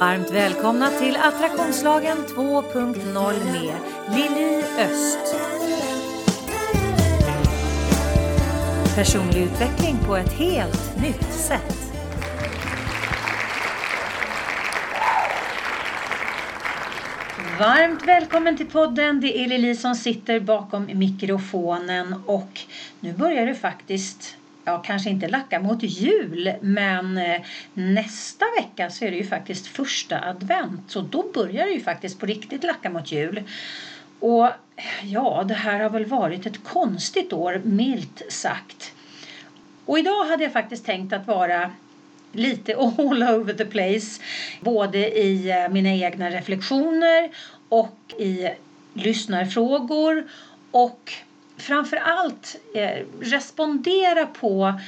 Varmt välkomna till Attraktionslagen 2.0 med Lili Öst. Personlig utveckling på ett helt nytt sätt. Varmt välkommen till podden. Det är Lili som sitter bakom mikrofonen och nu börjar det faktiskt ja, kanske inte lacka mot jul, men eh, nästa vecka så är det ju faktiskt första advent. Så då börjar det ju faktiskt på riktigt lacka mot jul. Och ja, det här har väl varit ett konstigt år, milt sagt. Och idag hade jag faktiskt tänkt att vara lite all over the place. Både i eh, mina egna reflektioner och i lyssnarfrågor och framför allt eh, respondera på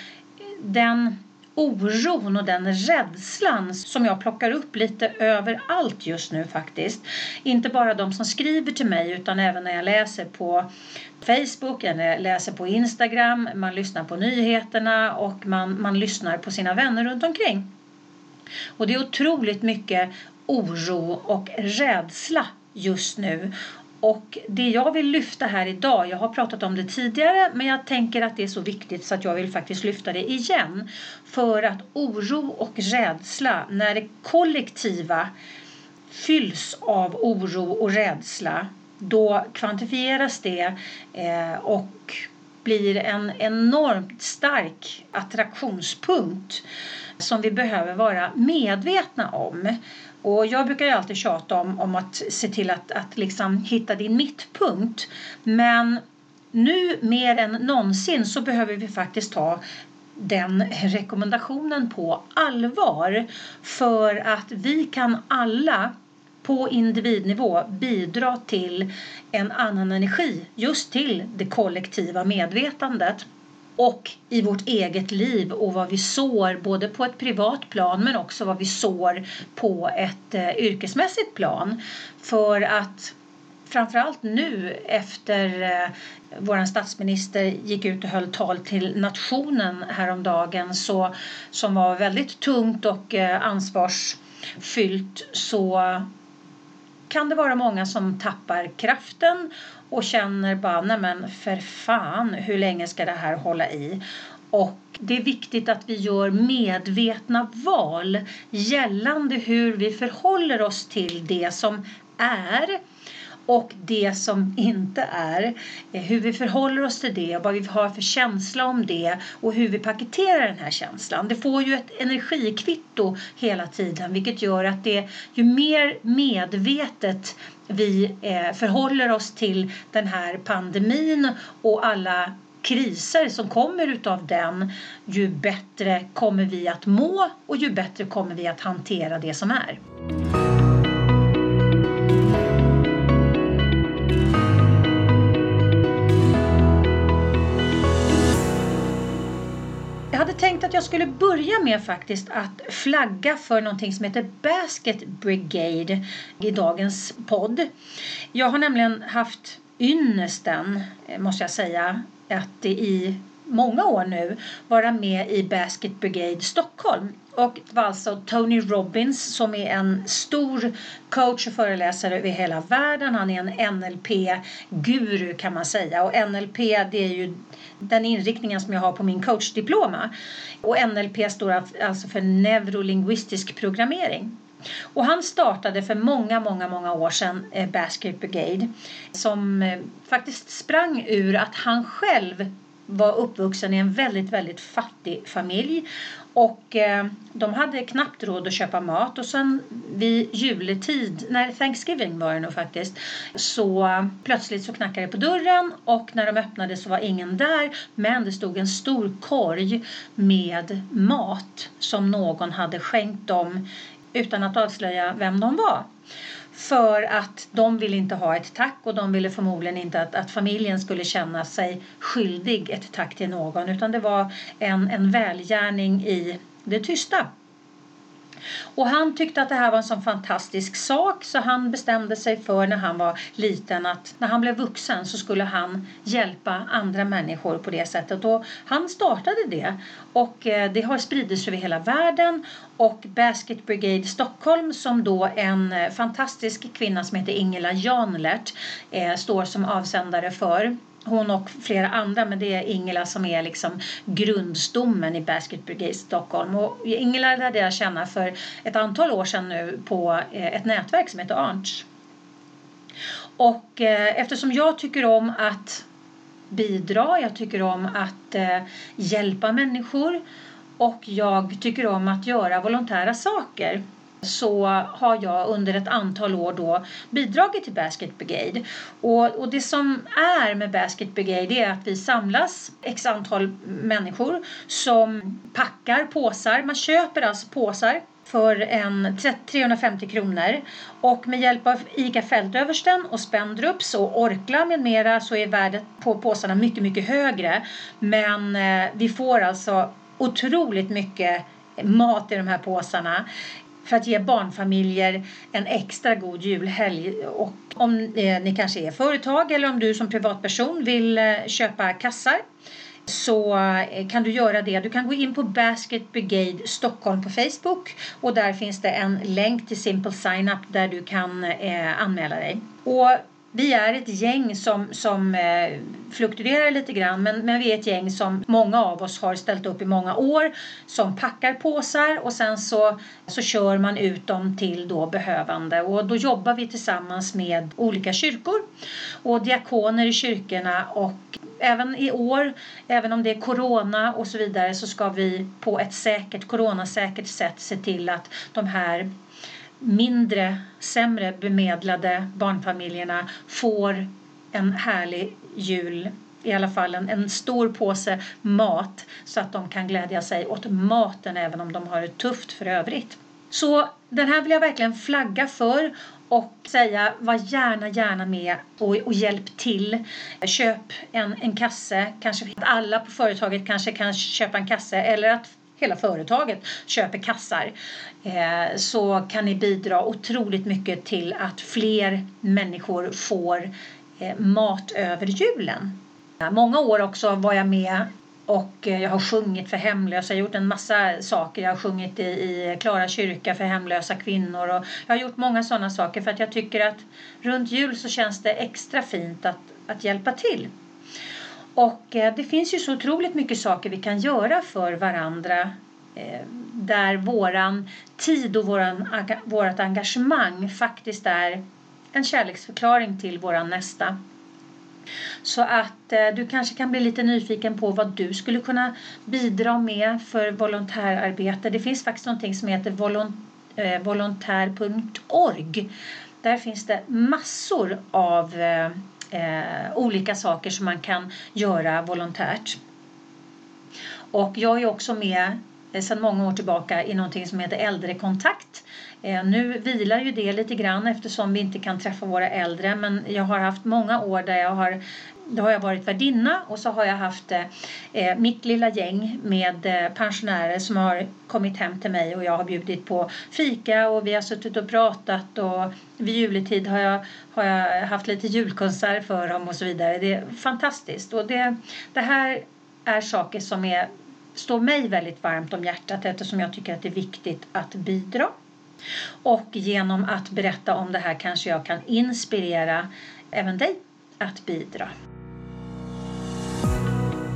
den oron och den rädslan som jag plockar upp lite överallt just nu faktiskt. Inte bara de som skriver till mig utan även när jag läser på Facebook, jag läser på Instagram, man lyssnar på nyheterna och man, man lyssnar på sina vänner runt omkring. Och det är otroligt mycket oro och rädsla just nu. Och det jag vill lyfta här idag, jag har pratat om det tidigare men jag tänker att det är så viktigt så att jag vill faktiskt lyfta det igen. För att oro och rädsla, när det kollektiva fylls av oro och rädsla, då kvantifieras det eh, och blir en enormt stark attraktionspunkt som vi behöver vara medvetna om. Och jag brukar ju alltid tjata om, om att se till att, att liksom hitta din mittpunkt. Men nu mer än någonsin så behöver vi faktiskt ta den rekommendationen på allvar. För att vi kan alla på individnivå bidra till en annan energi just till det kollektiva medvetandet och i vårt eget liv och vad vi sår både på ett privat plan men också vad vi sår på ett eh, yrkesmässigt plan. För att framförallt nu efter eh, vår statsminister gick ut och höll tal till nationen häromdagen så, som var väldigt tungt och eh, ansvarsfyllt så kan det vara många som tappar kraften och känner bara, nej men för fan, hur länge ska det här hålla i? Och det är viktigt att vi gör medvetna val gällande hur vi förhåller oss till det som är och det som inte är. Eh, hur vi förhåller oss till det vad vi har för känsla om det och hur vi paketerar den här känslan. Det får ju ett energikvitto hela tiden vilket gör att det ju mer medvetet vi eh, förhåller oss till den här pandemin och alla kriser som kommer utav den ju bättre kommer vi att må och ju bättre kommer vi att hantera det som är. Tänkt att jag skulle börja med faktiskt att flagga för någonting som heter Basket Brigade i dagens podd. Jag har nämligen haft ynnesten, eh, måste jag säga, att i många år nu vara med i Basket Brigade Stockholm. Och det var alltså Tony Robbins som är en stor coach och föreläsare över hela världen. Han är en NLP-guru kan man säga. Och NLP det är ju den inriktningen som jag har på min coachdiploma. Och NLP står alltså för neurolinguistisk programmering. Och han startade för många, många, många år sedan eh, Basket Brigade som eh, faktiskt sprang ur att han själv var uppvuxen i en väldigt, väldigt fattig familj. Och eh, de hade knappt råd att köpa mat och sen vid juletid, när Thanksgiving var det nog faktiskt, så plötsligt så knackade det på dörren och när de öppnade så var ingen där men det stod en stor korg med mat som någon hade skänkt dem utan att avslöja vem de var. För att de ville inte ha ett tack och de ville förmodligen inte att, att familjen skulle känna sig skyldig ett tack till någon utan det var en, en välgärning i det tysta. Och han tyckte att det här var en sån fantastisk sak så han bestämde sig för när han var liten att när han blev vuxen så skulle han hjälpa andra människor på det sättet. Och han startade det. Och eh, det har spridits över hela världen. Och Basket Brigade Stockholm som då en eh, fantastisk kvinna som heter Ingela Janlert eh, står som avsändare för hon och flera andra, men det är Ingela som är liksom grundstommen i Basket Brigade Stockholm. Och Ingela lärde jag känna för ett antal år sedan nu på eh, ett nätverk som heter Arns. Och eh, eftersom jag tycker om att bidra, jag tycker om att eh, hjälpa människor och jag tycker om att göra volontära saker så har jag under ett antal år då bidragit till Basket Brigade. Och, och det som är med Basket Brigade är att vi samlas x antal människor som packar påsar. Man köper alltså påsar för en 350 kronor. Och med hjälp av ICA Fältöversten och Spendrups och Orkla med mera så är värdet på påsarna mycket, mycket högre. Men eh, vi får alltså otroligt mycket mat i de här påsarna för att ge barnfamiljer en extra god julhelg. Och om eh, ni kanske är företag eller om du som privatperson vill eh, köpa kassar så eh, kan du göra det. Du kan gå in på Basket Brigade Stockholm på Facebook och där finns det en länk till Simple Sign Up där du kan eh, anmäla dig. Och vi är ett gäng som, som eh, fluktuerar lite grann men, men vi är ett gäng som många av oss har ställt upp i många år som packar påsar och sen så, så kör man ut dem till då behövande. Och då jobbar vi tillsammans med olika kyrkor och diakoner i kyrkorna och även i år, även om det är corona och så vidare så ska vi på ett säkert, coronasäkert sätt se till att de här mindre, sämre bemedlade barnfamiljerna får en härlig jul i alla fall en, en stor påse mat så att de kan glädja sig åt maten även om de har det tufft för övrigt. Så den här vill jag verkligen flagga för och säga var gärna, gärna med och, och hjälp till. Köp en, en kasse, kanske alla på företaget kanske kan köpa en kasse eller att hela företaget köper kassar eh, så kan ni bidra otroligt mycket till att fler människor får eh, mat över julen. Många år också var jag med och eh, jag har sjungit för hemlösa, jag har gjort en massa saker. Jag har sjungit i Klara kyrka för hemlösa kvinnor och jag har gjort många sådana saker för att jag tycker att runt jul så känns det extra fint att, att hjälpa till. Och eh, det finns ju så otroligt mycket saker vi kan göra för varandra eh, där våran tid och våran, vårat engagemang faktiskt är en kärleksförklaring till våran nästa. Så att eh, du kanske kan bli lite nyfiken på vad du skulle kunna bidra med för volontärarbete. Det finns faktiskt någonting som heter eh, volontär.org. Där finns det massor av eh, Eh, olika saker som man kan göra volontärt. Och jag är också med eh, sedan många år tillbaka i någonting som heter äldrekontakt. Eh, nu vilar ju det lite grann eftersom vi inte kan träffa våra äldre men jag har haft många år där jag har då har jag varit värdinna och så har jag haft eh, eh, mitt lilla gäng med eh, pensionärer som har kommit hem till mig och jag har bjudit på fika och vi har suttit och pratat och vid juletid har jag, har jag haft lite julkonsert för dem och så vidare. Det är fantastiskt och det, det här är saker som är, står mig väldigt varmt om hjärtat eftersom jag tycker att det är viktigt att bidra. Och genom att berätta om det här kanske jag kan inspirera även dig att bidra.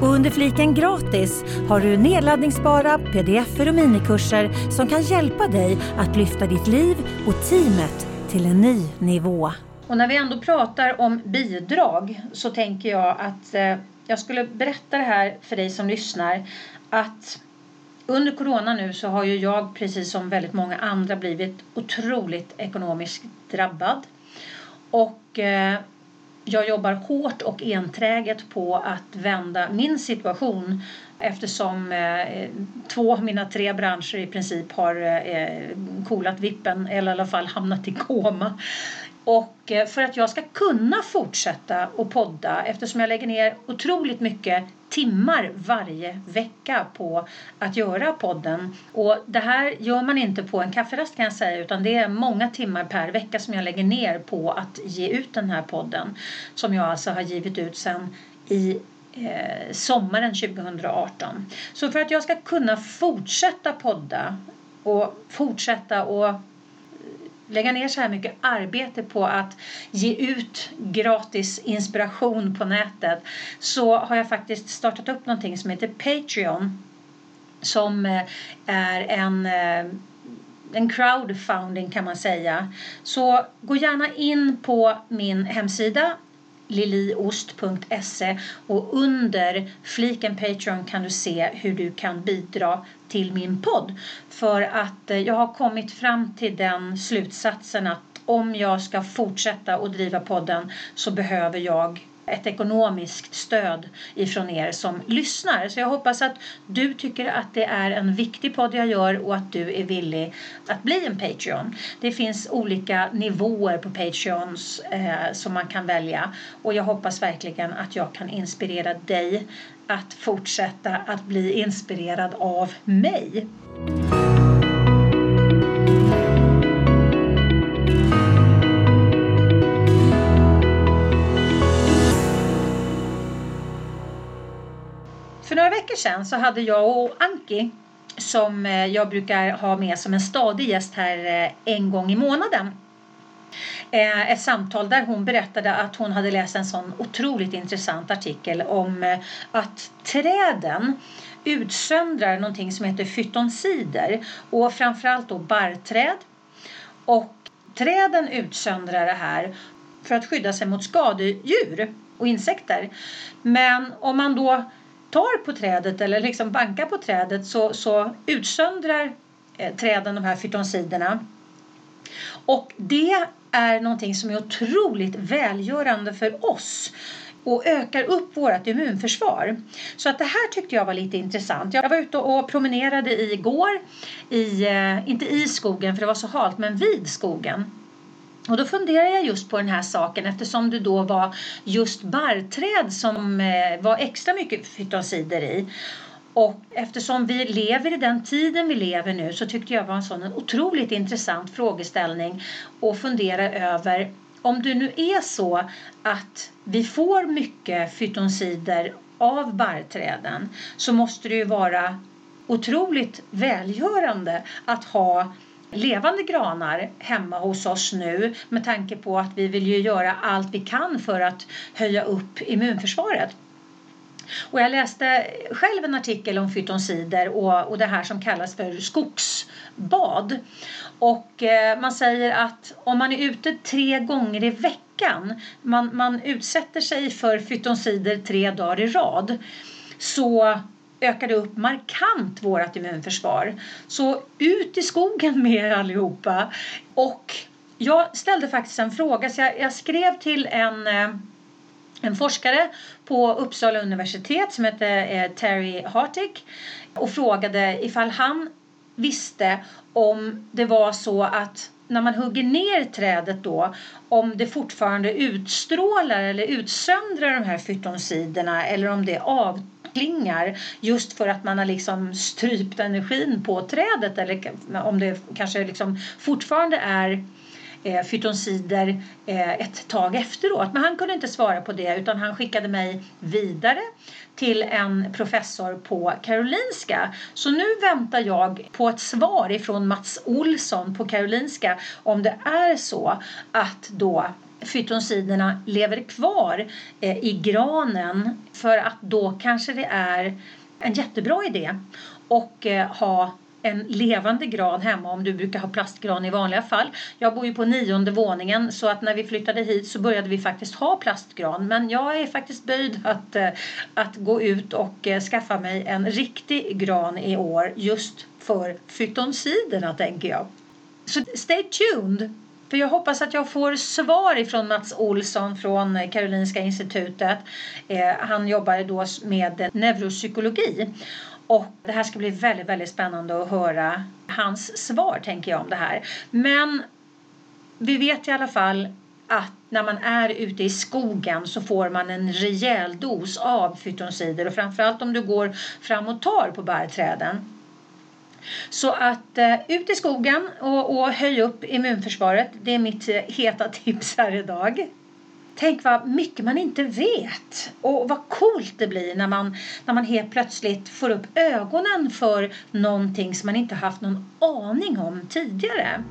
Och under fliken gratis har du nedladdningsbara pdf och minikurser som kan hjälpa dig att lyfta ditt liv och teamet till en ny nivå. Och när vi ändå pratar om bidrag så tänker jag att eh, jag skulle berätta det här för dig som lyssnar att under corona nu så har ju jag precis som väldigt många andra blivit otroligt ekonomiskt drabbad. Och eh, jag jobbar hårt och enträget på att vända min situation eftersom eh, två av mina tre branscher i princip har eh, kolat vippen eller i alla fall hamnat i koma. Och eh, för att jag ska kunna fortsätta att podda eftersom jag lägger ner otroligt mycket timmar varje vecka på att göra podden. Och det här gör man inte på en kafferast kan jag säga utan det är många timmar per vecka som jag lägger ner på att ge ut den här podden. Som jag alltså har givit ut sen i eh, sommaren 2018. Så för att jag ska kunna fortsätta podda och fortsätta och lägga ner så här mycket arbete på att ge ut gratis inspiration på nätet så har jag faktiskt startat upp någonting som heter Patreon som eh, är en eh, en crowdfunding kan man säga. Så gå gärna in på min hemsida liliost.se och under fliken Patreon kan du se hur du kan bidra till min podd. För att eh, jag har kommit fram till den slutsatsen att om jag ska fortsätta att driva podden så behöver jag ett ekonomiskt stöd ifrån er som lyssnar. Så jag hoppas att du tycker att det är en viktig podd jag gör och att du är villig att bli en Patreon. Det finns olika nivåer på Patreons eh, som man kan välja och jag hoppas verkligen att jag kan inspirera dig att fortsätta att bli inspirerad av mig. Sedan så hade jag och Anki som eh, jag brukar ha med som en stadig gäst här eh, en gång i månaden. Eh, ett samtal där hon berättade att hon hade läst en sån otroligt intressant artikel om att träden utsöndrar någonting som heter fytonsider och framförallt då barrträd. Och träden utsöndrar det här för att skydda sig mot skadedjur och insekter. Men om man då tar på trädet eller liksom bankar på trädet så, så utsöndrar eh, träden de här fytonsiderna. Och det är någonting som är otroligt välgörande för oss och ökar upp vårt immunförsvar. Så att det här tyckte jag var lite intressant. Jag var ute och promenerade igår, i, eh, inte i skogen för det var så halt, men vid skogen. Och då funderar jag just på den här saken eftersom det då var just barrträd som eh, var extra mycket fytonsider i. Och eftersom vi lever i den tiden vi lever nu så tyckte jag var en sån en otroligt intressant frågeställning att fundera över om det nu är så att vi får mycket fytonsider av barrträden så måste det ju vara otroligt välgörande att ha levande granar hemma hos oss nu med tanke på att vi vill ju göra allt vi kan för att höja upp immunförsvaret. Och jag läste själv en artikel om fytonsider och, och det här som kallas för skogsbad. Och eh, man säger att om man är ute tre gånger i veckan, man, man utsätter sig för fytonsider tre dagar i rad, så ökade upp markant vårt immunförsvar. Så ut i skogen med er allihopa. Och jag ställde faktiskt en fråga, så jag, jag skrev till en, eh, en forskare på Uppsala universitet som heter eh, Terry Hartig och frågade ifall han visste om det var så att när man hugger ner trädet då om det fortfarande utstrålar eller utsöndrar de här fytonsiderna eller om det avtar klingar just för att man har liksom strypt energin på trädet eller om det kanske liksom fortfarande är eh, fytonsider eh, ett tag efteråt. Men han kunde inte svara på det utan han skickade mig vidare till en professor på Karolinska. Så nu väntar jag på ett svar ifrån Mats Olsson på Karolinska om det är så att då fytonsiderna lever kvar eh, i granen för att då kanske det är en jättebra idé och eh, ha en levande gran hemma om du brukar ha plastgran i vanliga fall. Jag bor ju på nionde våningen så att när vi flyttade hit så började vi faktiskt ha plastgran. Men jag är faktiskt böjd att, eh, att gå ut och eh, skaffa mig en riktig gran i år just för fytonsiderna tänker jag. Så stay tuned! För jag hoppas att jag får svar ifrån Mats Olsson från Karolinska institutet. Eh, han jobbar då med neuropsykologi. Och det här ska bli väldigt, väldigt spännande att höra hans svar tänker jag om det här. Men vi vet i alla fall att när man är ute i skogen så får man en rejäl dos av fytonsider och framförallt om du går fram och tar på bärträden. Så att eh, ut i skogen och, och höj upp immunförsvaret. Det är mitt eh, heta tips här idag. Tänk vad mycket man inte vet och vad coolt det blir när man, när man helt plötsligt får upp ögonen för någonting som man inte haft någon aning om tidigare.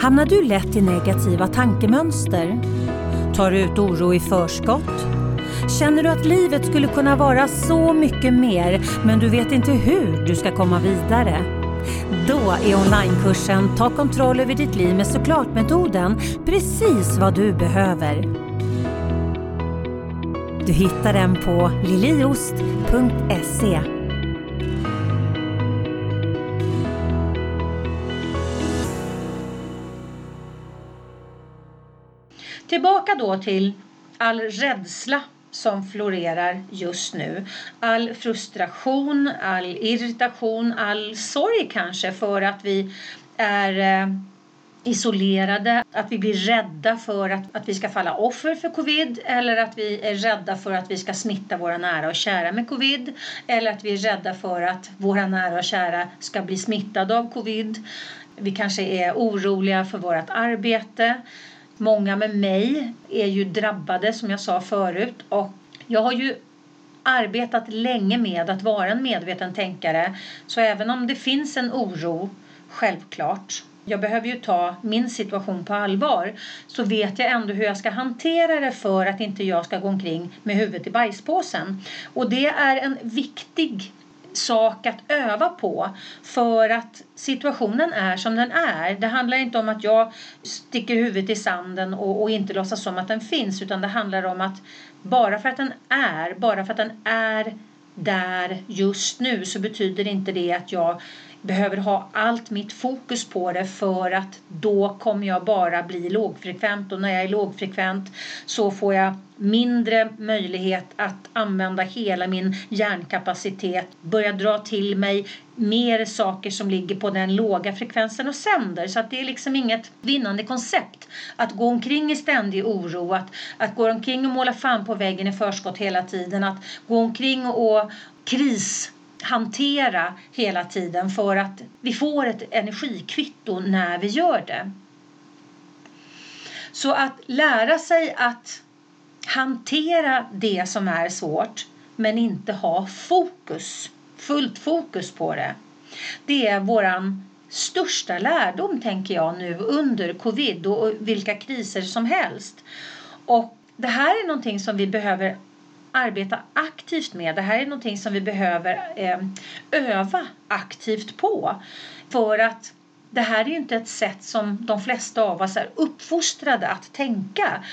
Hamnar du lätt i negativa tankemönster? Tar du ut oro i förskott? Känner du att livet skulle kunna vara så mycket mer men du vet inte hur du ska komma vidare? Då är onlinekursen Ta kontroll över ditt liv med såklart-metoden precis vad du behöver. Du hittar den på liliost.se Tillbaka då till all rädsla som florerar just nu. All frustration, all irritation, all sorg kanske för att vi är eh, isolerade, att vi blir rädda för att, att vi ska falla offer för covid eller att vi är rädda för att vi ska smitta våra nära och kära med covid eller att vi är rädda för att våra nära och kära ska bli smittade av covid. Vi kanske är oroliga för vårt arbete. Många med mig är ju drabbade som jag sa förut och jag har ju arbetat länge med att vara en medveten tänkare så även om det finns en oro, självklart, jag behöver ju ta min situation på allvar så vet jag ändå hur jag ska hantera det för att inte jag ska gå omkring med huvudet i bajspåsen. Och det är en viktig sak att öva på för att situationen är som den är. Det handlar inte om att jag sticker huvudet i sanden och, och inte låtsas som att den finns utan det handlar om att bara för att den är, bara för att den är där just nu så betyder inte det att jag behöver ha allt mitt fokus på det för att då kommer jag bara bli lågfrekvent och när jag är lågfrekvent så får jag mindre möjlighet att använda hela min hjärnkapacitet, börja dra till mig mer saker som ligger på den låga frekvensen och sänder. Så att det är liksom inget vinnande koncept att gå omkring i ständig oro, att, att gå omkring och måla fan på väggen i förskott hela tiden, att gå omkring och kris hantera hela tiden för att vi får ett energikvitto när vi gör det. Så att lära sig att hantera det som är svårt men inte ha fokus, fullt fokus på det. Det är våran största lärdom tänker jag nu under covid och vilka kriser som helst. Och det här är någonting som vi behöver arbeta aktivt med. Det här är någonting som vi behöver eh, öva aktivt på. För att det här är inte ett sätt som de flesta av oss är uppfostrade att tänka.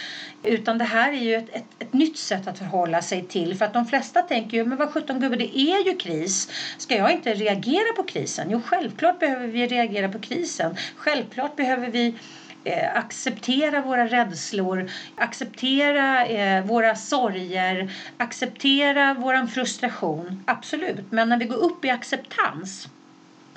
Utan det här är ju ett, ett, ett nytt sätt att förhålla sig till. För att de flesta tänker ju, men vad sjutton gubbe, det är ju kris. Ska jag inte reagera på krisen? Jo, självklart behöver vi reagera på krisen. Självklart behöver vi eh, acceptera våra rädslor, acceptera eh, våra sorger, acceptera vår frustration. Absolut, men när vi går upp i acceptans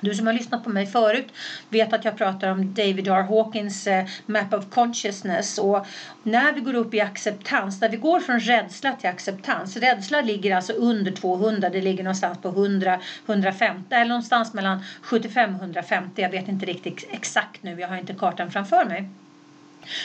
du som har lyssnat på mig förut vet att jag pratar om David R. Hawkins eh, Map of Consciousness. Och när vi går upp i acceptans, när vi går från rädsla till acceptans. Rädsla ligger alltså under 200, det ligger någonstans på 100, 150 eller någonstans mellan 75 och 150. Jag vet inte riktigt exakt nu, jag har inte kartan framför mig.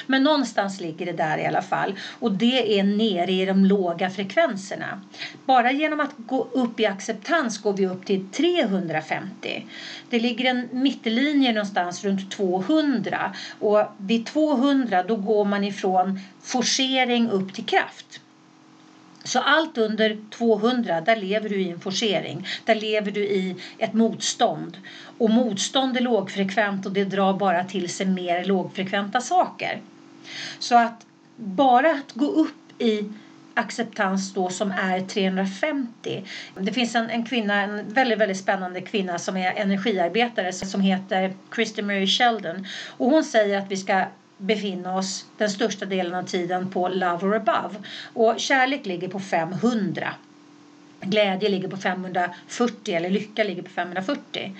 Men någonstans ligger det där i alla fall. Och det är nere i de låga frekvenserna. Bara genom att gå upp i acceptans går vi upp till 350. Det ligger en mittlinje någonstans runt 200. Och vid 200 då går man ifrån forcering upp till kraft. Så allt under 200, där lever du i en forcering. Där lever du i ett motstånd. Och motstånd är lågfrekvent och det drar bara till sig mer lågfrekventa saker. Så att bara att gå upp i acceptans då som är 350. Det finns en, en kvinna, en väldigt, väldigt spännande kvinna som är energiarbetare som heter Christy Mary Sheldon och hon säger att vi ska befinna oss den största delen av tiden på love or above. Och kärlek ligger på 500. Glädje ligger på 540 eller lycka ligger på 540.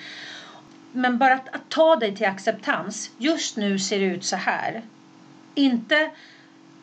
Men bara att, att ta dig till acceptans. Just nu ser det ut så här. Inte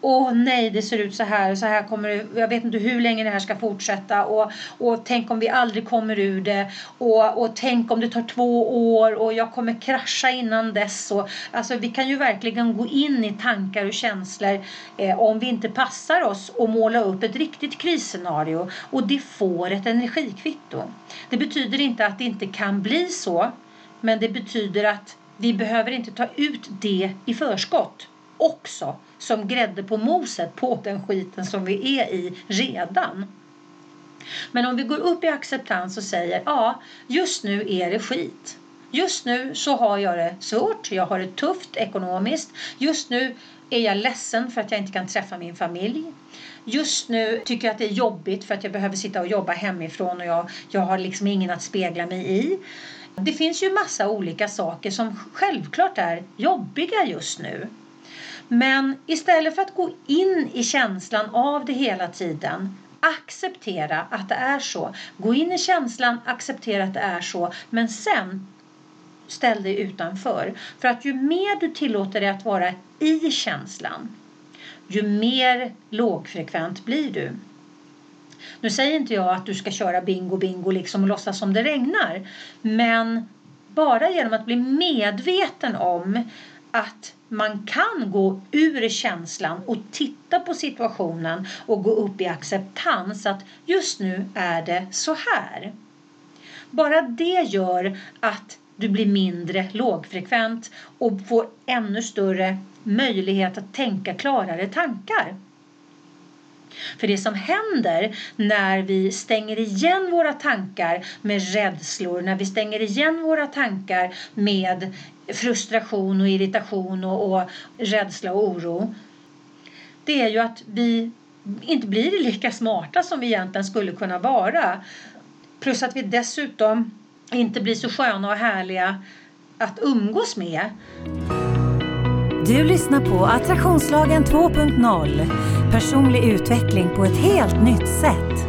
åh nej det ser ut så här, så här kommer det, jag vet inte hur länge det här ska fortsätta och, och tänk om vi aldrig kommer ur det och, och tänk om det tar två år och jag kommer krascha innan dess. Och, alltså vi kan ju verkligen gå in i tankar och känslor eh, om vi inte passar oss och måla upp ett riktigt krisscenario och det får ett energikvitto. Det betyder inte att det inte kan bli så men det betyder att vi behöver inte ta ut det i förskott också som grädde på moset på den skiten som vi är i redan. Men om vi går upp i acceptans och säger ja, just nu är det skit. Just nu så har jag det svårt, jag har det tufft ekonomiskt. Just nu är jag ledsen för att jag inte kan träffa min familj. Just nu tycker jag att det är jobbigt för att jag behöver sitta och jobba hemifrån och jag, jag har liksom ingen att spegla mig i. Det finns ju massa olika saker som självklart är jobbiga just nu. Men istället för att gå in i känslan av det hela tiden acceptera att det är så. Gå in i känslan, acceptera att det är så. Men sen ställ dig utanför. För att ju mer du tillåter dig att vara i känslan ju mer lågfrekvent blir du. Nu säger inte jag att du ska köra bingo bingo liksom och låtsas som det regnar. Men bara genom att bli medveten om att man kan gå ur känslan och titta på situationen och gå upp i acceptans att just nu är det så här. Bara det gör att du blir mindre lågfrekvent och får ännu större möjlighet att tänka klarare tankar. För det som händer när vi stänger igen våra tankar med rädslor, när vi stänger igen våra tankar med frustration och irritation och, och rädsla och oro. Det är ju att vi inte blir lika smarta som vi egentligen skulle kunna vara. Plus att vi dessutom inte blir så sköna och härliga att umgås med. Du lyssnar på Attraktionslagen 2.0. Personlig utveckling på ett helt nytt sätt.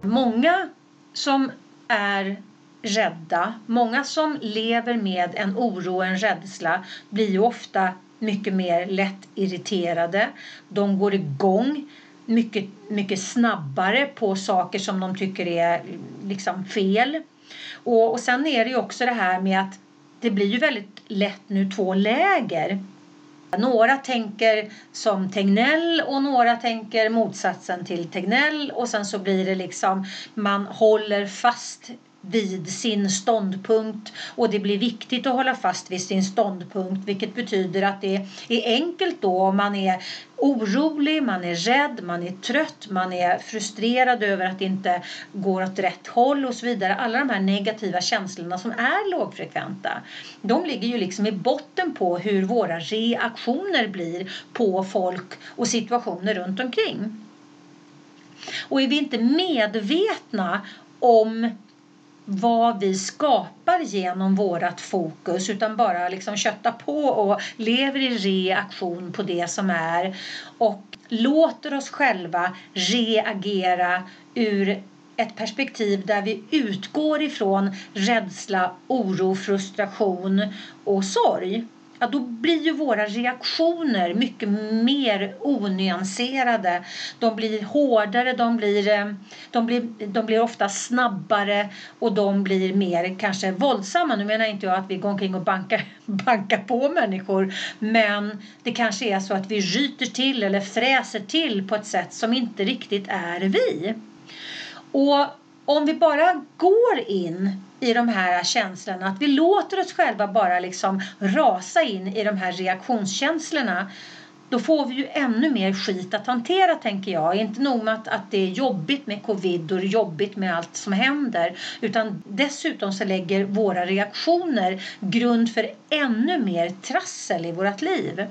Många som är rädda, många som lever med en oro och en rädsla blir ju ofta mycket mer lätt irriterade. De går igång mycket, mycket snabbare på saker som de tycker är liksom fel. Och, och sen är det ju också det här med att det blir ju väldigt lätt nu två läger. Några tänker som Tegnell och några tänker motsatsen till Tegnell. Och sen så blir det liksom man håller fast vid sin ståndpunkt och det blir viktigt att hålla fast vid sin ståndpunkt vilket betyder att det är enkelt då om man är orolig, man är rädd, man är trött, man är frustrerad över att det inte går åt rätt håll och så vidare. Alla de här negativa känslorna som är lågfrekventa de ligger ju liksom i botten på hur våra reaktioner blir på folk och situationer runt omkring. Och är vi inte medvetna om vad vi skapar genom vårt fokus utan bara liksom köttar på och lever i reaktion på det som är. Och låter oss själva reagera ur ett perspektiv där vi utgår ifrån rädsla, oro, frustration och sorg ja, då blir ju våra reaktioner mycket mer onyanserade. De blir hårdare, de blir, eh, de blir, de blir ofta snabbare och de blir mer kanske våldsamma. Nu menar inte jag att vi går omkring och bankar, bankar på människor men det kanske är så att vi ryter till eller fräser till på ett sätt som inte riktigt är vi. Och om vi bara går in i de här känslorna, att vi låter oss själva bara liksom rasa in i de här reaktionskänslorna då får vi ju ännu mer skit att hantera tänker jag. Inte nog med att, att det är jobbigt med covid och jobbigt med allt som händer utan dessutom så lägger våra reaktioner grund för ännu mer trassel i vårt liv.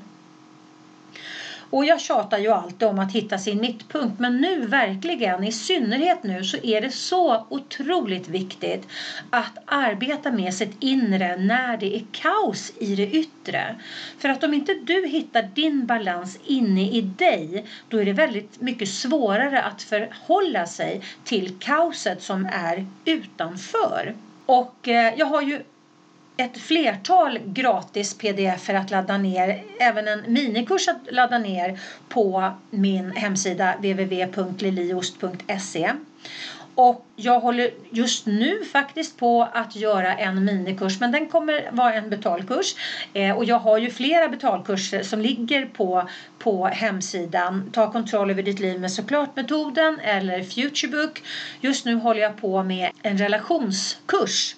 Och jag tjatar ju alltid om att hitta sin mittpunkt men nu verkligen, i synnerhet nu, så är det så otroligt viktigt att arbeta med sitt inre när det är kaos i det yttre. För att om inte du hittar din balans inne i dig då är det väldigt mycket svårare att förhålla sig till kaoset som är utanför. Och eh, jag har ju ett flertal gratis pdf att ladda ner, även en minikurs att ladda ner på min hemsida www.liliost.se. Och jag håller just nu faktiskt på att göra en minikurs men den kommer vara en betalkurs. Eh, och jag har ju flera betalkurser som ligger på, på hemsidan. Ta kontroll över ditt liv med såklart-metoden eller Futurebook. Just nu håller jag på med en relationskurs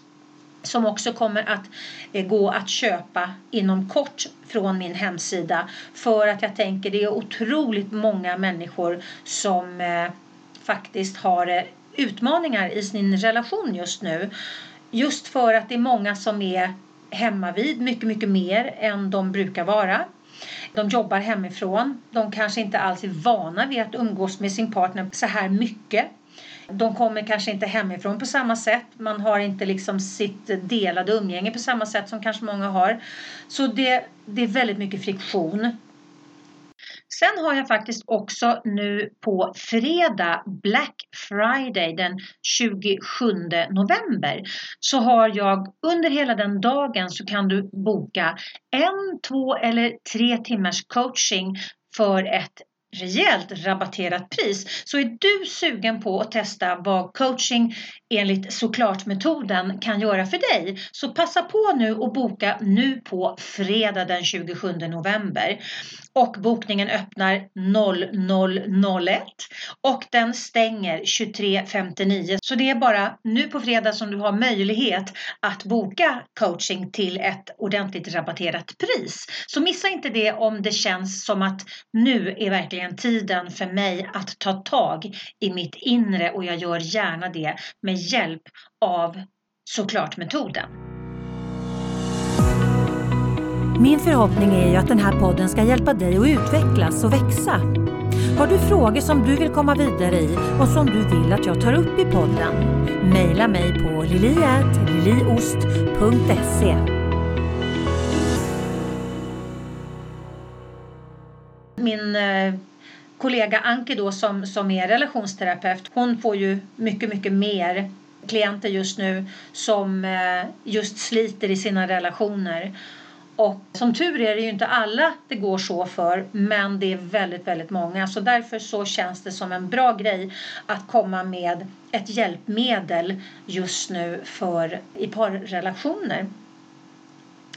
som också kommer att eh, gå att köpa inom kort från min hemsida för att jag tänker det är otroligt många människor som eh, faktiskt har eh, utmaningar i sin relation just nu. Just för att det är många som är hemma vid mycket, mycket mer än de brukar vara. De jobbar hemifrån. De kanske inte alls är vana vid att umgås med sin partner så här mycket. De kommer kanske inte hemifrån på samma sätt. Man har inte liksom sitt delade umgänge på samma sätt som kanske många har. Så det, det är väldigt mycket friktion. Sen har jag faktiskt också nu på fredag, Black Friday den 27 november, så har jag under hela den dagen så kan du boka en, två eller tre timmars coaching för ett rejält rabatterat pris. Så är du sugen på att testa vad coaching enligt såklart-metoden kan göra för dig så passa på nu och boka nu på fredag den 27 november. Och bokningen öppnar 00.01 och den stänger 23.59. Så det är bara nu på fredag som du har möjlighet att boka coaching till ett ordentligt rabatterat pris. Så missa inte det om det känns som att nu är verkligen tiden för mig att ta tag i mitt inre och jag gör gärna det med hjälp av såklart-metoden. Min förhoppning är ju att den här podden ska hjälpa dig att utvecklas och växa. Har du frågor som du vill komma vidare i och som du vill att jag tar upp i podden? Maila mig på liliatliliost.se Min eh, kollega Anki då som, som är relationsterapeut, hon får ju mycket, mycket mer klienter just nu som eh, just sliter i sina relationer. Och som tur är det ju inte alla det går så för men det är väldigt, väldigt många. Så därför så känns det som en bra grej att komma med ett hjälpmedel just nu för i parrelationer.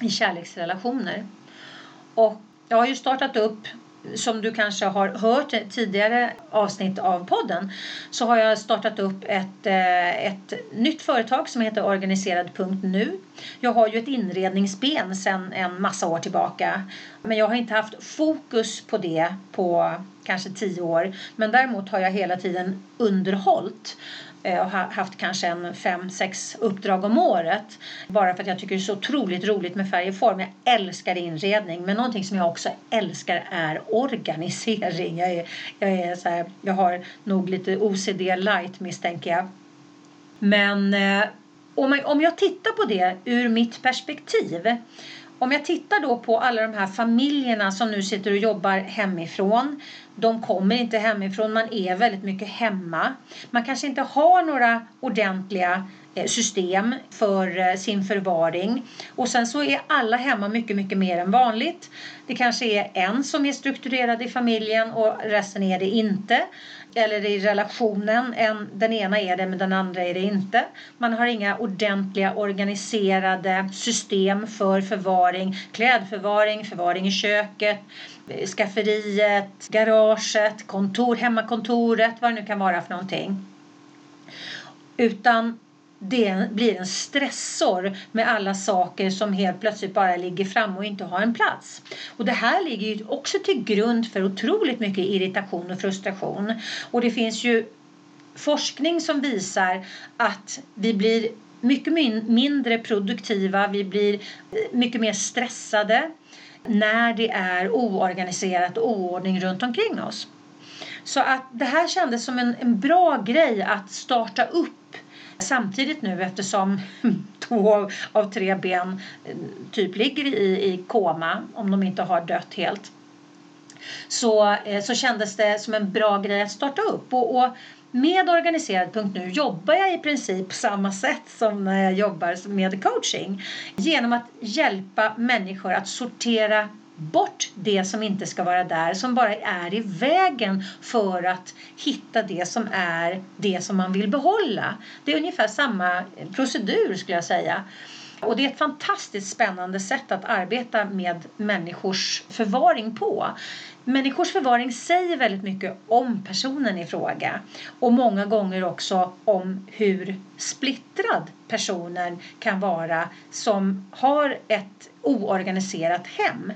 I kärleksrelationer. Och jag har ju startat upp som du kanske har hört tidigare avsnitt av podden så har jag startat upp ett, eh, ett nytt företag som heter organiserad.nu. Jag har ju ett inredningsben sedan en massa år tillbaka men jag har inte haft fokus på det på kanske tio år men däremot har jag hela tiden underhållit Eh, och haft kanske en fem, sex uppdrag om året. Bara för att jag tycker det är så otroligt roligt med färg och form. Jag älskar inredning. Men någonting som jag också älskar är organisering. Jag, är, jag, är så här, jag har nog lite OCD light misstänker jag. Men eh, om, jag, om jag tittar på det ur mitt perspektiv om jag tittar då på alla de här familjerna som nu sitter och jobbar hemifrån. De kommer inte hemifrån, man är väldigt mycket hemma. Man kanske inte har några ordentliga eh, system för eh, sin förvaring. Och sen så är alla hemma mycket, mycket mer än vanligt. Det kanske är en som är strukturerad i familjen och resten är det inte eller i relationen. En, den ena är det men den andra är det inte. Man har inga ordentliga organiserade system för förvaring. Klädförvaring, förvaring i köket, skafferiet, garaget, kontor, hemmakontoret, vad det nu kan vara för någonting. Utan det blir en stressor med alla saker som helt plötsligt bara ligger fram och inte har en plats. Och det här ligger ju också till grund för otroligt mycket irritation och frustration. Och det finns ju forskning som visar att vi blir mycket mindre produktiva, vi blir eh, mycket mer stressade när det är oorganiserat och oordning runt omkring oss. Så att det här kändes som en, en bra grej att starta upp samtidigt nu eftersom två av tre ben eh, typ ligger i, i koma om de inte har dött helt. Så, eh, så kändes det som en bra grej att starta upp. Och, och med organiserad.nu jobbar jag i princip på samma sätt som när jag jobbar med coaching. Genom att hjälpa människor att sortera bort det som inte ska vara där, som bara är i vägen för att hitta det som är det som man vill behålla. Det är ungefär samma procedur skulle jag säga. Och det är ett fantastiskt spännande sätt att arbeta med människors förvaring på. Människors förvaring säger väldigt mycket om personen i fråga och många gånger också om hur splittrad personen kan vara som har ett oorganiserat hem.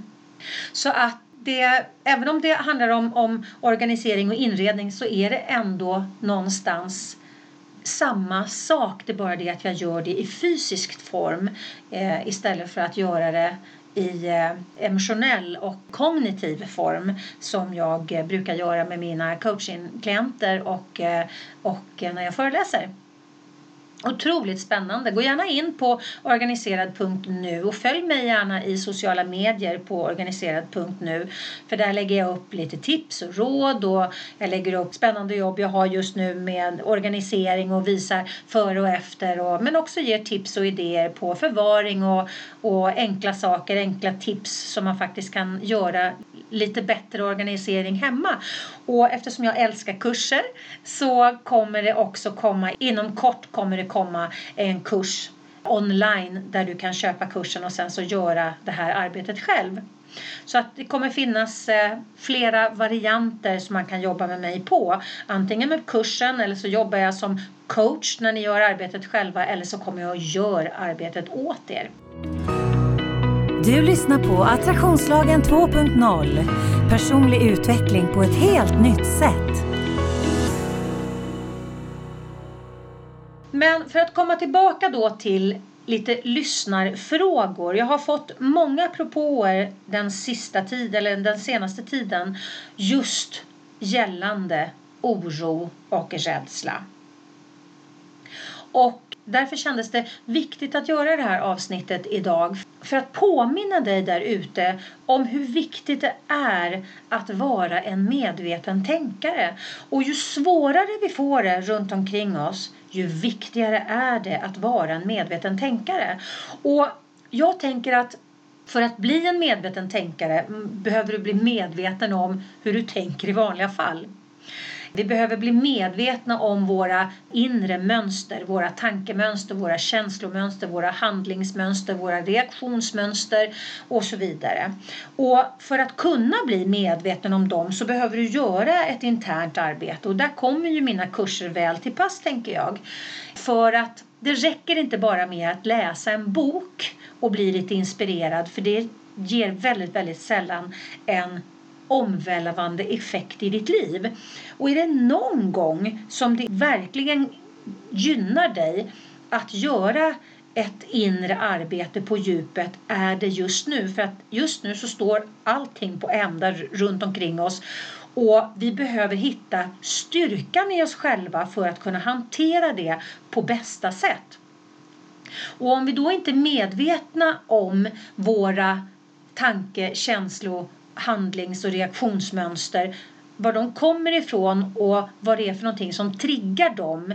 Så att det, även om det handlar om, om organisering och inredning så är det ändå någonstans samma sak. Det är bara det att jag gör det i fysisk form eh, istället för att göra det i eh, emotionell och kognitiv form som jag eh, brukar göra med mina coachingklienter och, eh, och eh, när jag föreläser. Otroligt spännande. Gå gärna in på organiserad.nu och följ mig gärna i sociala medier på organiserad.nu. För där lägger jag upp lite tips och råd och jag lägger upp spännande jobb jag har just nu med organisering och visar före och efter. Och, men också ger tips och idéer på förvaring och, och enkla saker, enkla tips som man faktiskt kan göra lite bättre organisering hemma. Och eftersom jag älskar kurser så kommer det också komma, inom kort kommer det komma en kurs online där du kan köpa kursen och sen så göra det här arbetet själv. Så att det kommer finnas eh, flera varianter som man kan jobba med mig på. Antingen med kursen eller så jobbar jag som coach när ni gör arbetet själva eller så kommer jag och gör arbetet åt er. Du lyssnar på Attraktionslagen 2.0. Personlig utveckling på ett helt nytt sätt. Men för att komma tillbaka då till lite lyssnarfrågor. Jag har fått många propåer den sista tiden, eller den senaste tiden just gällande oro och rädsla. Och Därför kändes det viktigt att göra det här avsnittet idag för att påminna dig där ute om hur viktigt det är att vara en medveten tänkare. Och ju svårare vi får det runt omkring oss, ju viktigare är det att vara en medveten tänkare. Och jag tänker att för att bli en medveten tänkare mm, behöver du bli medveten om hur du tänker i vanliga fall. Vi behöver bli medvetna om våra inre mönster, våra tankemönster, våra känslomönster, våra handlingsmönster, våra reaktionsmönster och så vidare. Och för att kunna bli medveten om dem så behöver du göra ett internt arbete och där kommer ju mina kurser väl till pass tänker jag. För att det räcker inte bara med att läsa en bok och bli lite inspirerad för det ger väldigt, väldigt sällan en omvälvande effekt i ditt liv. Och är det någon gång som det verkligen gynnar dig att göra ett inre arbete på djupet är det just nu. För att just nu så står allting på ända runt omkring oss och vi behöver hitta styrkan i oss själva för att kunna hantera det på bästa sätt. Och om vi då inte är medvetna om våra tanke-, känslo handlings och reaktionsmönster, var de kommer ifrån och vad det är för någonting som triggar dem,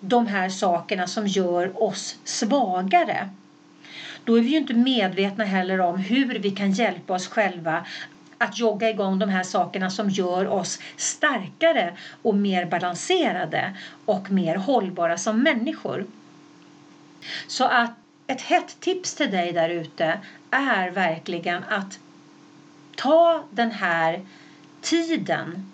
de här sakerna som gör oss svagare. Då är vi ju inte medvetna heller om hur vi kan hjälpa oss själva att jogga igång de här sakerna som gör oss starkare och mer balanserade och mer hållbara som människor. Så att ett hett tips till dig där ute är verkligen att ta den här tiden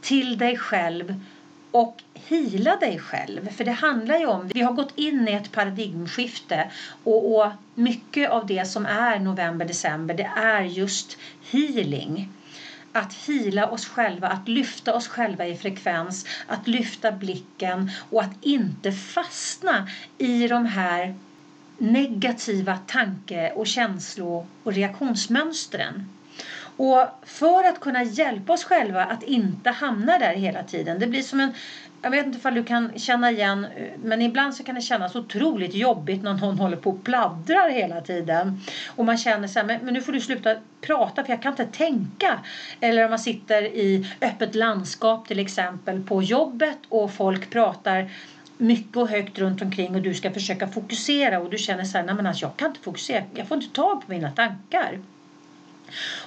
till dig själv och hila dig själv. För det handlar ju om, vi har gått in i ett paradigmskifte och, och mycket av det som är november, december det är just healing. att hila oss själva, att lyfta oss själva i frekvens, att lyfta blicken och att inte fastna i de här negativa tanke och känslo och reaktionsmönstren. Och för att kunna hjälpa oss själva att inte hamna där hela tiden. Det blir som en jag vet inte om du kan känna igen, men ibland så kan det kännas otroligt jobbigt när någon håller på och pladdrar hela tiden. Och man känner så här, men, men nu får du sluta prata för jag kan inte tänka. Eller om man sitter i öppet landskap till exempel på jobbet och folk pratar mycket och högt runt omkring och du ska försöka fokusera och du känner så här, nej men alltså jag kan inte fokusera, jag får inte tag på mina tankar.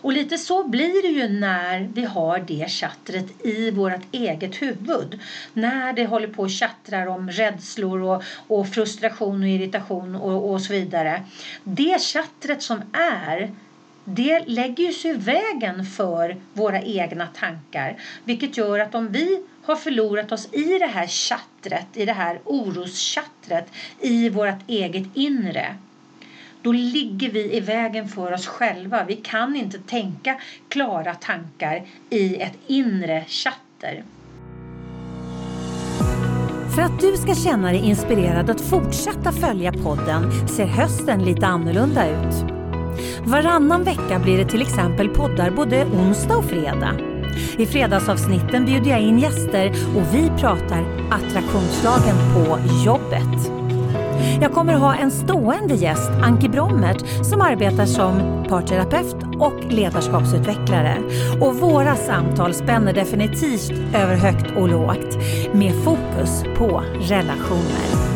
Och lite så blir det ju när vi har det chattret i vårt eget huvud. När det håller på och chattrar om rädslor och, och frustration och irritation och, och så vidare. Det chattret som är det lägger sig i vägen för våra egna tankar. Vilket gör att om vi har förlorat oss i det här chattret, i det här oroschattret i vårt eget inre då ligger vi i vägen för oss själva. Vi kan inte tänka klara tankar i ett inre chatter. För att du ska känna dig inspirerad att fortsätta följa podden ser hösten lite annorlunda ut. Varannan vecka blir det till exempel poddar både onsdag och fredag. I fredagsavsnitten bjuder jag in gäster och vi pratar attraktionslagen på jobbet. Jag kommer ha en stående gäst, Anki Brommert, som arbetar som parterapeut och ledarskapsutvecklare. Och våra samtal spänner definitivt över högt och lågt med fokus på relationer.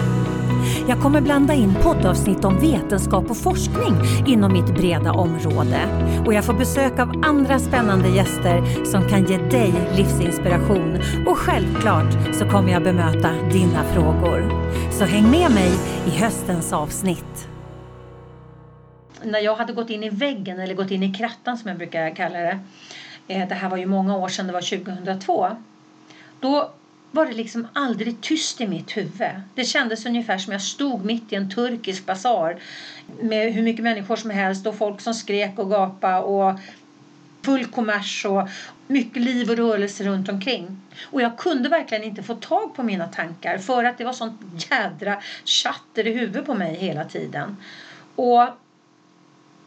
Jag kommer blanda in poddavsnitt om vetenskap och forskning inom mitt breda område. Och jag får besök av andra spännande gäster som kan ge dig livsinspiration. Och självklart så kommer jag bemöta dina frågor. Så häng med mig i höstens avsnitt. När jag hade gått in i väggen, eller gått in i krattan som jag brukar kalla det. Eh, det här var ju många år sedan, det var 2002. Då var det liksom aldrig tyst i mitt huvud. Det kändes ungefär som jag stod mitt i en turkisk basar med hur mycket människor som helst och folk som skrek och gapade och full kommers och mycket liv och rörelse runt omkring. Och jag kunde verkligen inte få tag på mina tankar för att det var sånt jädra chatter i huvudet på mig hela tiden. Och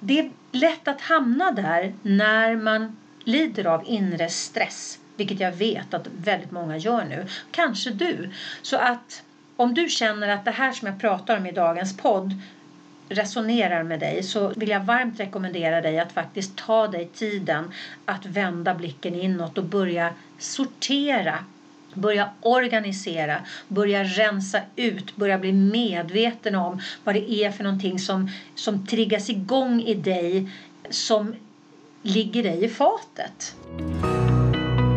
det är lätt att hamna där när man lider av inre stress vilket jag vet att väldigt många gör nu. Kanske du. Så att om du känner att det här som jag pratar om i dagens podd resonerar med dig så vill jag varmt rekommendera dig att faktiskt ta dig tiden att vända blicken inåt och börja sortera Börja organisera, börja rensa ut, börja bli medveten om vad det är för någonting som, som triggas igång i dig som ligger dig i fatet.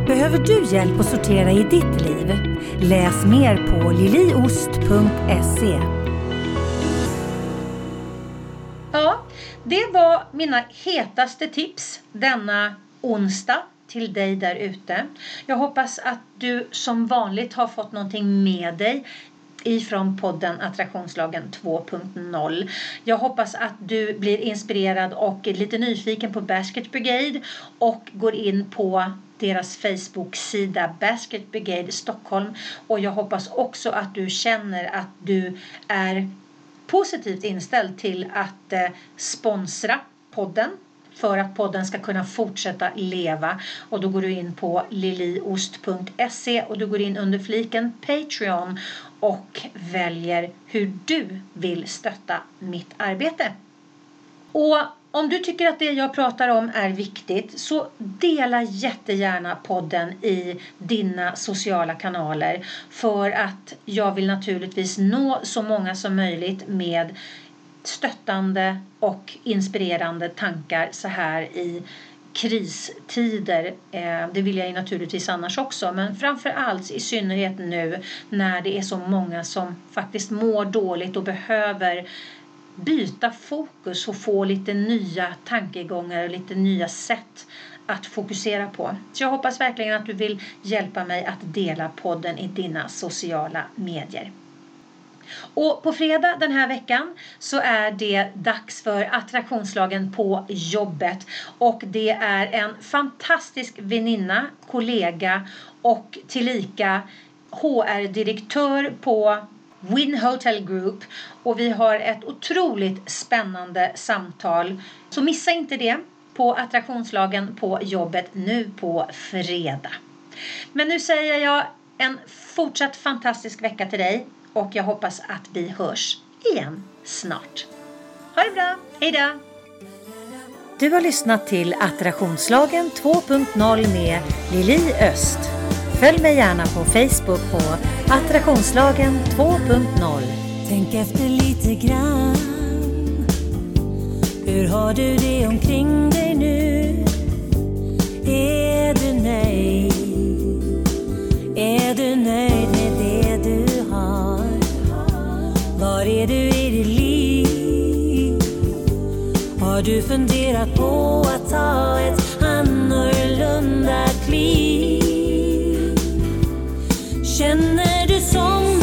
Behöver du hjälp att sortera i ditt liv? Läs mer på liliost.se. Ja, det var mina hetaste tips denna onsdag till dig där ute. Jag hoppas att du som vanligt har fått någonting med dig ifrån podden Attraktionslagen 2.0. Jag hoppas att du blir inspirerad och lite nyfiken på Basket Brigade och går in på deras Facebook-sida Basket Brigade Stockholm och jag hoppas också att du känner att du är positivt inställd till att eh, sponsra podden för att podden ska kunna fortsätta leva. Och då går du in på liliost.se och du går in under fliken Patreon och väljer hur du vill stötta mitt arbete. Och om du tycker att det jag pratar om är viktigt så dela jättegärna podden i dina sociala kanaler för att jag vill naturligtvis nå så många som möjligt med stöttande och inspirerande tankar så här i kristider. Eh, det vill jag ju naturligtvis annars också men framför allt i synnerhet nu när det är så många som faktiskt mår dåligt och behöver byta fokus och få lite nya tankegångar och lite nya sätt att fokusera på. Så jag hoppas verkligen att du vill hjälpa mig att dela podden i dina sociala medier. Och på fredag den här veckan så är det dags för attraktionslagen på jobbet. Och det är en fantastisk väninna, kollega och tillika HR-direktör på Win Hotel Group och vi har ett otroligt spännande samtal. Så missa inte det på attraktionslagen på jobbet nu på fredag. Men nu säger jag en fortsatt fantastisk vecka till dig och jag hoppas att vi hörs igen snart. Ha det bra, hejdå! Du har lyssnat till Attraktionslagen 2.0 med Lili Öst. Följ mig gärna på Facebook på Attraktionslagen 2.0. Tänk efter lite grann. Hur har du det omkring dig nu? Är du nöjd? Är du nöjd med det du har? Var är du i ditt liv? Har du funderat på att ta ett annorlunda kliv? Känner du som